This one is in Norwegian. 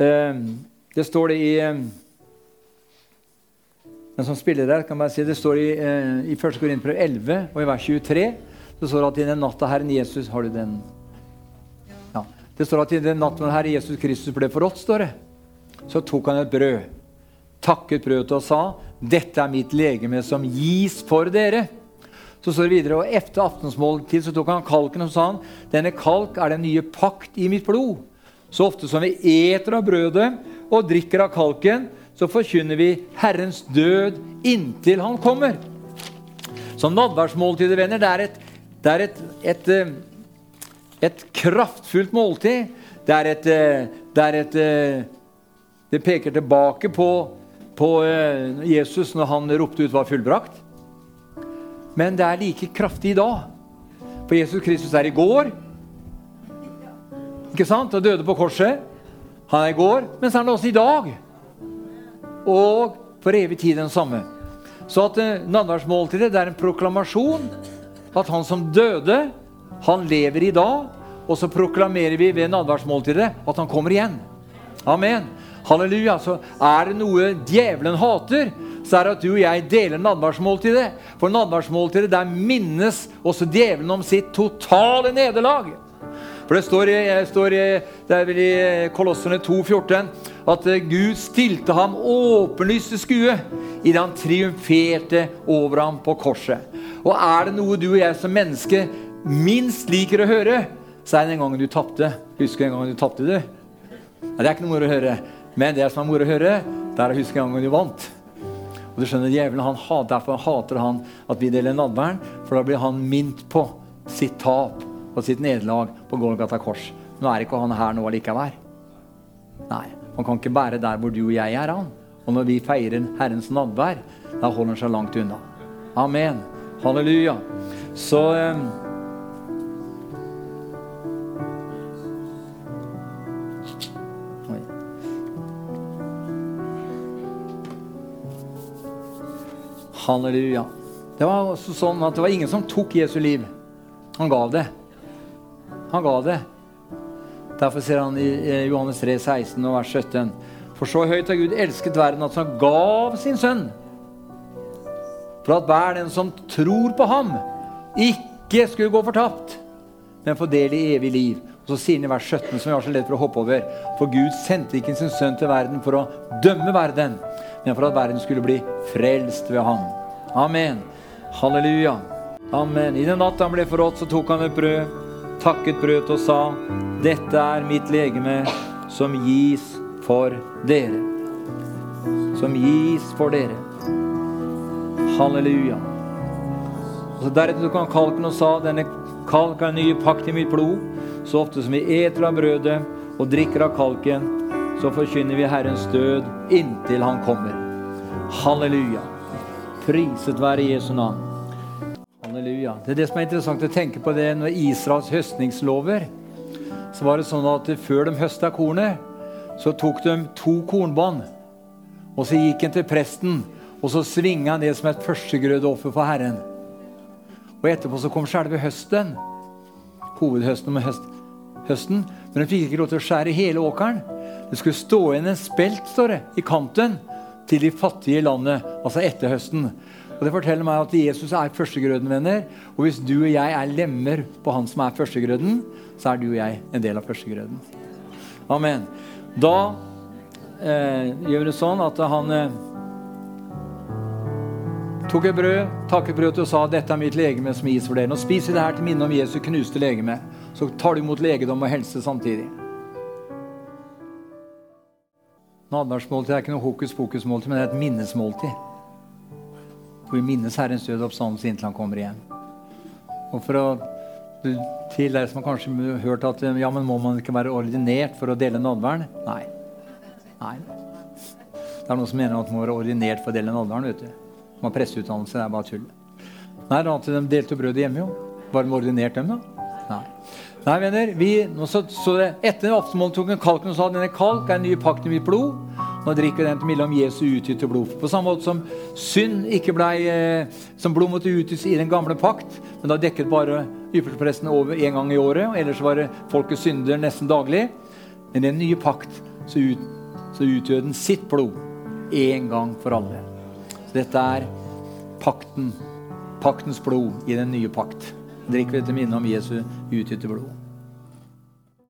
Eh, det står det i eh, Den som spiller der, kan bare si det står i, i 1. Korinterbrev 11 og i vers 23. Det står at i den natta Herren Jesus Har du den? Ja. Det står at i den natta Herre Jesus Kristus ble forrådt, står det, så tok han et brød, takket brødet og sa, 'Dette er mitt legeme som gis for dere'. Så står det videre, og Etter aftensmåltid så tok han kalken og sa han, 'Denne kalk er den nye pakt i mitt blod.' Så ofte som vi eter av brødet og drikker av kalken, så forkynner vi Herrens død inntil Han kommer. Så nadværsmåltidet, venner, det er, et, det er et, et, eh, et, kraftfullt måltid. Det er et, eh, det, er et, eh, det peker tilbake på, på Jesus når han ropte ut 'var fullbrakt'. Men det er like kraftig i dag. For Jesus Kristus er i går. Ikke sant? Og døde på korset. Han er i går, men så er han også i dag. Og for evig tid den samme. Så at eh, nadværsmåltidet er en proklamasjon at han som døde, han lever i dag. Og så proklamerer vi ved nadværsmåltidet at han kommer igjen. Amen. Halleluja. Så er det noe djevelen hater, så er det at du og jeg deler nadværsmåltidet. For nadværsmåltidet, der minnes også djevelen om sitt totale nederlag. For det står, står det er vel i Kolosserne 2,14 at eh, Gud stilte ham åpenlyst til skue idet han triumferte over ham på korset. Og er det noe du og jeg som menneske minst liker å høre, så er det den gangen du tapte. Husker du den gangen du tapte, du? Det er ikke noe moro å høre. Men det som er moro å høre, det er å huske den gang du vant. Og du skjønner, djevelen, han Derfor hater han at vi deler nadværen, for da blir han mint på sitt tap og sitt nederlag på Golgata kors. Nå er ikke han her nå allikevel. Nei, Han kan ikke bære der hvor du og jeg er, han. Og når vi feirer Herrens nadvær, da holder han seg langt unna. Amen. Halleluja. Så um, Halleluja. Det var også sånn at det var ingen som tok Jesu liv. Han gav det. Han ga det. Derfor sier han i Johannes 3, 16 og vers 17.: For så høyt har Gud elsket verden at han gav sin sønn. For at hver den som tror på ham, ikke skulle gå fortapt, men få del i evig liv. Og så sier han i vers 17, som vi har så lett for å hoppe over, for Gud sendte ikke sin sønn til verden for å dømme verden, men for at verden skulle bli frelst ved ham. Amen. Halleluja. Amen. I den natt han ble forrådt, så tok han et brød takket brøt og sa, 'Dette er mitt legeme, som gis for dere.' Som gis for dere. Halleluja. Og så Deretter tok han kalken og sa, 'Denne kalk er en ny pakt i mitt blod.' Så ofte som vi eter av brødet og drikker av kalken, så forkynner vi Herrens død inntil Han kommer. Halleluja. Priset være Jesu navn. Det er det som er interessant å tenke på det når Israels høstningslover. Så var det sånn at før de høsta kornet, så tok de to kornbånd. Og så gikk han til presten, og så svinga han det som et førstegrødeoffer for Herren. Og etterpå så kom selve høsten. Hovedhøsten med høst, høsten. Men de fikk ikke lov til å skjære hele åkeren. Det skulle stå igjen en spelt står det, i kanten til de fattige i landet, altså etter høsten. Og Det forteller meg at Jesus er førstegrøden, venner. Og hvis du og jeg er lemmer på han som er førstegrøden, så er du og jeg en del av førstegrøden. Amen. Da eh, gjør det sånn at han eh, tok et brød, takket brødet og sa dette er mitt legeme som gis for dere. Nå spiser det her til minne om Jesu knuste legeme. Så tar du imot legedom og helse samtidig. Nadværsmåltid er ikke noe hokus pokus-måltid, men det er et minnesmåltid. Og vi minnes Herrens død og oppstandelse inntil han kommer igjen. Og for å, Til dere som har kanskje hørt at ja, men må man ikke være ordinert for å dele nådværen? Nei. Nei. Det er noen som mener at man må være ordinert for å dele nådværen. vet du. Man har presseutdannelse, det er bare tull. Nei, da, De delte brødet hjemme, jo. Var de ordinert, dem, da? Nei. Nei, venner, vi, så, så Etter aftenmålet tok en kalken og sa denne kalk er en ny pakt i mitt blod. Nå drikker vi den til milde om Jesu utgytte blod. På samme måte som synd ikke ble, eh, som blod måtte utgytes i den gamle pakt, men da dekket bare ypperstepresten over én gang i året. og Ellers var det folkets synder nesten daglig. Men i den nye pakt så, ut, så utgjør den sitt blod én gang for alle. Så dette er pakten, paktens blod i den nye pakt. Drikk vi til minne om Jesu utgytte blod.